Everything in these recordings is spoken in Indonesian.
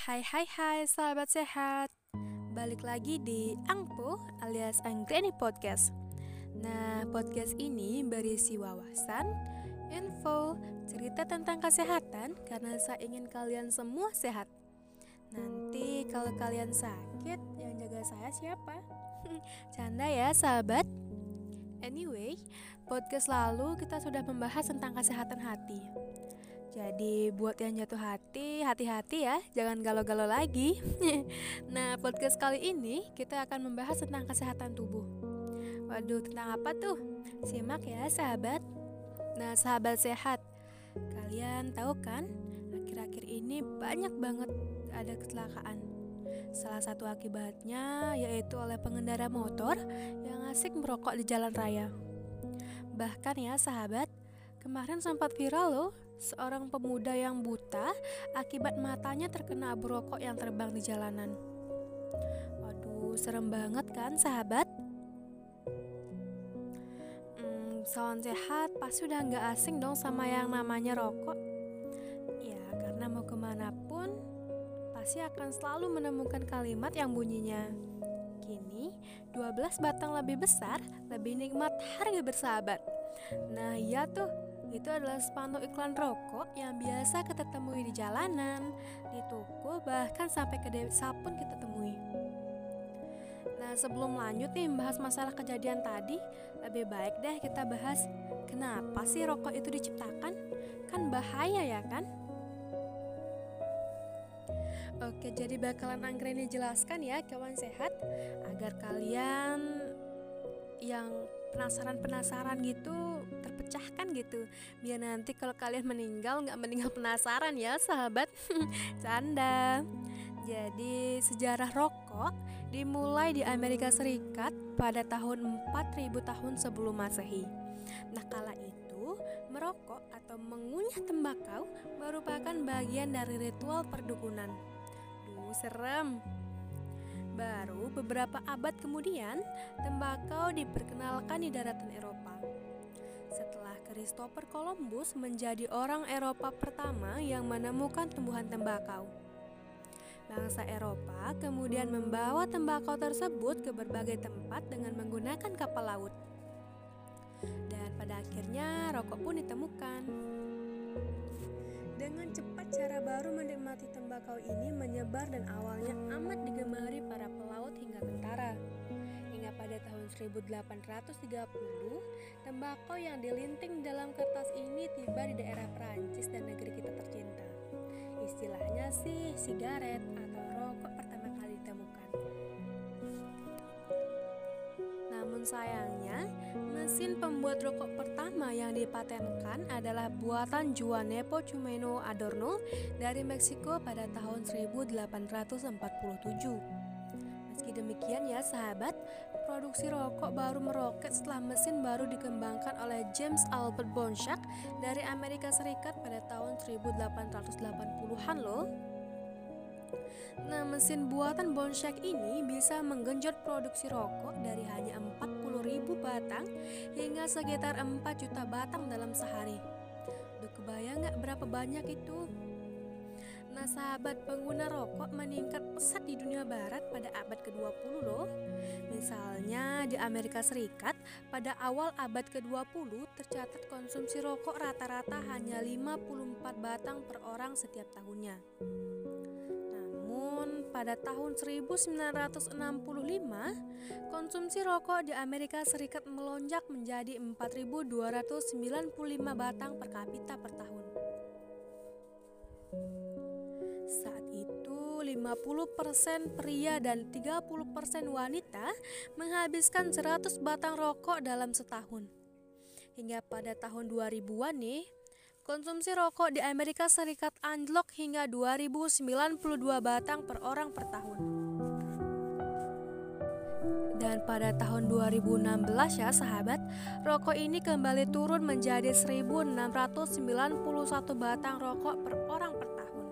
Hai hai hai sahabat sehat. Balik lagi di Angpo alias Anggreni Podcast. Nah podcast ini berisi wawasan, info, cerita tentang kesehatan Karena saya ingin kalian semua sehat. Nanti kalau kalian sakit yang jaga saya siapa? Canda ya sahabat. Anyway, podcast lalu kita sudah membahas tentang kesehatan hati jadi buat yang jatuh hati, hati-hati ya, jangan galau-galau lagi. nah, podcast kali ini kita akan membahas tentang kesehatan tubuh. Waduh, tentang apa tuh? Simak ya, sahabat. Nah, sahabat sehat, kalian tahu kan, akhir-akhir ini banyak banget ada kecelakaan. Salah satu akibatnya yaitu oleh pengendara motor yang asik merokok di jalan raya. Bahkan ya, sahabat, kemarin sempat viral loh seorang pemuda yang buta akibat matanya terkena abu rokok yang terbang di jalanan. Waduh, serem banget kan sahabat? Hmm, salam sehat pasti udah nggak asing dong sama yang namanya rokok. Ya, karena mau ke mana pun pasti akan selalu menemukan kalimat yang bunyinya Kini, 12 batang lebih besar, lebih nikmat harga bersahabat. Nah, iya tuh, itu adalah spanduk iklan rokok yang biasa kita temui di jalanan, di toko, bahkan sampai ke desa pun kita temui. Nah, sebelum lanjut nih membahas masalah kejadian tadi, lebih baik deh kita bahas kenapa sih rokok itu diciptakan? Kan bahaya ya kan? Oke, jadi bakalan Anggreni jelaskan ya kawan sehat agar kalian yang penasaran-penasaran gitu terpecahkan gitu. Biar nanti kalau kalian meninggal nggak meninggal penasaran ya sahabat. Canda. Jadi sejarah rokok dimulai di Amerika Serikat pada tahun 4000 tahun sebelum masehi. Nah kala itu merokok atau mengunyah tembakau merupakan bagian dari ritual perdukunan. Duh serem Baru beberapa abad kemudian, tembakau diperkenalkan di daratan Eropa. Setelah Christopher Columbus menjadi orang Eropa pertama yang menemukan tumbuhan tembakau. Bangsa Eropa kemudian membawa tembakau tersebut ke berbagai tempat dengan menggunakan kapal laut. Dan pada akhirnya rokok pun ditemukan. Dengan cepat cara baru menikmati tembakau ini menyebar dan awalnya amat digemari para pelaut hingga tentara. Hingga pada tahun 1830, tembakau yang dilinting dalam kertas ini tiba di daerah Perancis dan negeri kita tercinta. Istilahnya sih sigaret Namun sayangnya, mesin pembuat rokok pertama yang dipatenkan adalah buatan Juan Nepomuceno Adorno dari Meksiko pada tahun 1847. Meski demikian ya sahabat, produksi rokok baru meroket setelah mesin baru dikembangkan oleh James Albert Bonshak dari Amerika Serikat pada tahun 1880-an loh. Nah, mesin buatan Bonshak ini bisa menggenjot produksi rokok dari hanya 40.000 batang hingga sekitar 4 juta batang dalam sehari. Udah kebayang nggak berapa banyak itu? Nah, sahabat pengguna rokok meningkat pesat di dunia barat pada abad ke-20 loh. Misalnya di Amerika Serikat pada awal abad ke-20 tercatat konsumsi rokok rata-rata hanya 54 batang per orang setiap tahunnya pada tahun 1965, konsumsi rokok di Amerika Serikat melonjak menjadi 4.295 batang per kapita per tahun. Saat itu, 50% pria dan 30% wanita menghabiskan 100 batang rokok dalam setahun. Hingga pada tahun 2000-an nih, Konsumsi rokok di Amerika Serikat anjlok hingga 2092 batang per orang per tahun. Dan pada tahun 2016 ya sahabat, rokok ini kembali turun menjadi 1691 batang rokok per orang per tahun.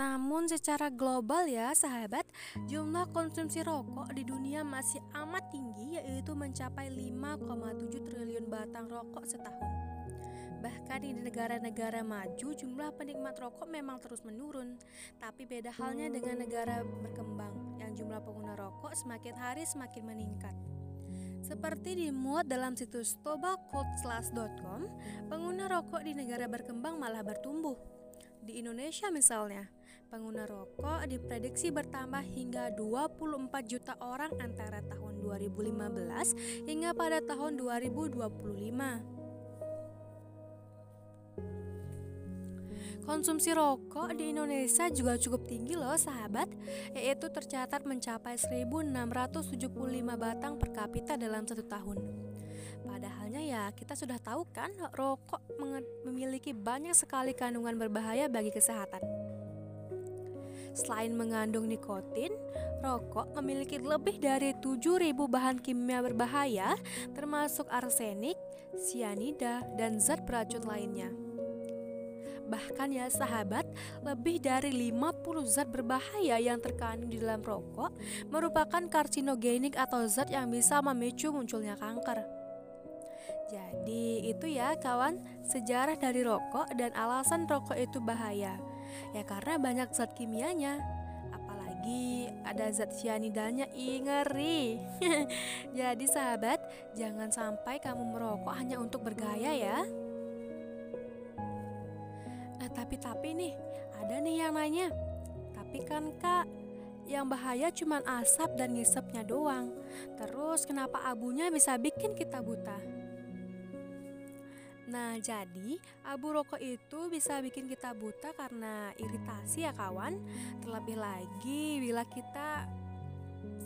Namun secara global ya sahabat, jumlah konsumsi rokok di dunia masih amat tinggi yaitu mencapai 5,7 triliun batang rokok setahun. Bahkan di negara-negara maju jumlah penikmat rokok memang terus menurun Tapi beda halnya dengan negara berkembang Yang jumlah pengguna rokok semakin hari semakin meningkat seperti dimuat dalam situs tobacoldslash.com, pengguna rokok di negara berkembang malah bertumbuh. Di Indonesia misalnya, pengguna rokok diprediksi bertambah hingga 24 juta orang antara tahun 2015 hingga pada tahun 2025. Konsumsi rokok di Indonesia juga cukup tinggi loh sahabat. Yaitu tercatat mencapai 1675 batang per kapita dalam satu tahun. Padahalnya ya kita sudah tahu kan rokok memiliki banyak sekali kandungan berbahaya bagi kesehatan. Selain mengandung nikotin, rokok memiliki lebih dari 7000 bahan kimia berbahaya termasuk arsenik, sianida, dan zat beracun lainnya. Bahkan ya sahabat, lebih dari 50 zat berbahaya yang terkandung di dalam rokok merupakan karsinogenik atau zat yang bisa memicu munculnya kanker. Jadi itu ya kawan, sejarah dari rokok dan alasan rokok itu bahaya. Ya karena banyak zat kimianya. Apalagi ada zat cyanidanya, ih ngeri. Jadi sahabat, jangan sampai kamu merokok hanya untuk bergaya ya. Tapi-tapi nih, ada nih yang nanya. Tapi kan kak, yang bahaya cuma asap dan ngisepnya doang. Terus kenapa abunya bisa bikin kita buta? Nah jadi abu rokok itu bisa bikin kita buta karena iritasi ya kawan. Terlebih lagi bila kita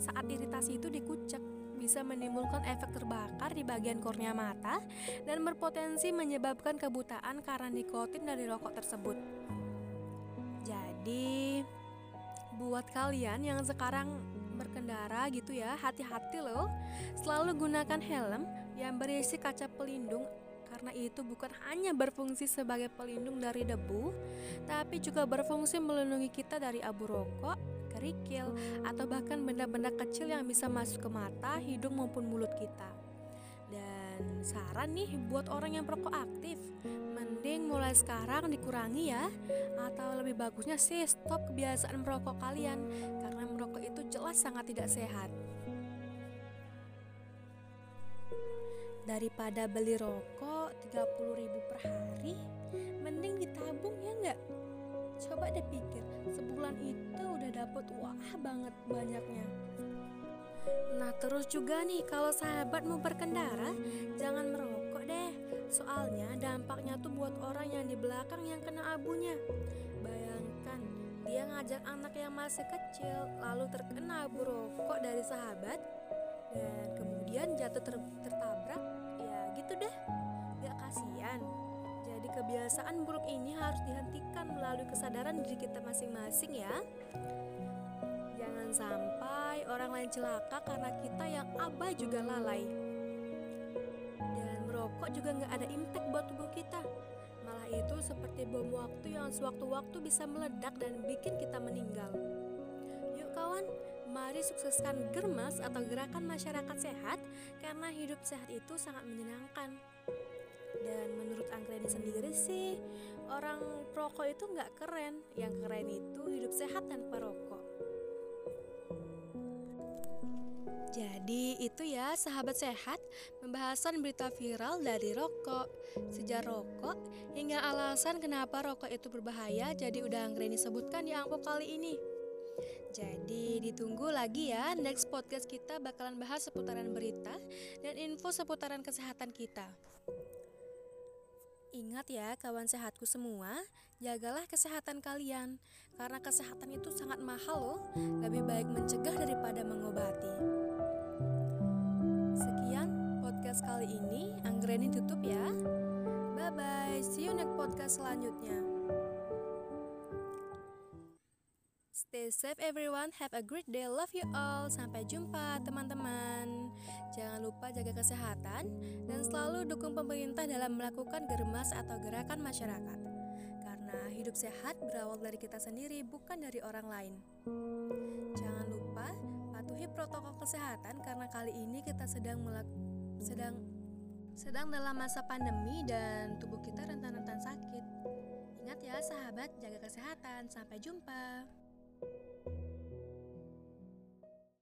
saat iritasi itu dikucek bisa menimbulkan efek terbakar di bagian kornea mata dan berpotensi menyebabkan kebutaan karena nikotin dari rokok tersebut. Jadi, buat kalian yang sekarang berkendara gitu ya, hati-hati loh. Selalu gunakan helm yang berisi kaca pelindung karena itu bukan hanya berfungsi sebagai pelindung dari debu, tapi juga berfungsi melindungi kita dari abu rokok, kerikil, atau bahkan benda-benda kecil yang bisa masuk ke mata, hidung maupun mulut kita. Dan saran nih buat orang yang perokok aktif, mending mulai sekarang dikurangi ya, atau lebih bagusnya sih stop kebiasaan merokok kalian karena merokok itu jelas sangat tidak sehat. Daripada beli rokok 30 ribu per hari, mending ditabung ya nggak? Coba deh pikir, sebulan itu udah dapet wah banget banyaknya. Nah terus juga nih kalau sahabat mau berkendara jangan merokok deh. Soalnya dampaknya tuh buat orang yang di belakang yang kena abunya. Bayangkan dia ngajak anak yang masih kecil lalu terkena abu rokok dari sahabat Dan kemudian jatuh ter tertabrak ya gitu deh. Gak kasihan kebiasaan buruk ini harus dihentikan melalui kesadaran diri kita masing-masing ya. Jangan sampai orang lain celaka karena kita yang abai juga lalai. Dan merokok juga nggak ada impact buat tubuh kita. Malah itu seperti bom waktu yang sewaktu-waktu bisa meledak dan bikin kita meninggal. Yuk kawan, mari sukseskan Germas atau Gerakan Masyarakat Sehat karena hidup sehat itu sangat menyenangkan. Dan menurut Anggreni sendiri sih, orang perokok itu nggak keren. Yang keren itu hidup sehat tanpa rokok. Jadi itu ya sahabat sehat Pembahasan berita viral dari rokok Sejak rokok hingga alasan kenapa rokok itu berbahaya Jadi udah Anggreni sebutkan di angpo kali ini jadi ditunggu lagi ya next podcast kita bakalan bahas seputaran berita dan info seputaran kesehatan kita. Ingat ya kawan sehatku semua, jagalah kesehatan kalian. Karena kesehatan itu sangat mahal loh. Lebih baik mencegah daripada mengobati. Sekian podcast kali ini. Anggreni tutup ya. Bye bye, see you next podcast selanjutnya Stay safe everyone, have a great day, love you all Sampai jumpa teman-teman Jangan lupa jaga kesehatan dan selalu dukung pemerintah dalam melakukan germas atau gerakan masyarakat. Karena hidup sehat berawal dari kita sendiri, bukan dari orang lain. Jangan lupa patuhi protokol kesehatan karena kali ini kita sedang sedang sedang dalam masa pandemi dan tubuh kita rentan-rentan sakit. Ingat ya sahabat, jaga kesehatan. Sampai jumpa.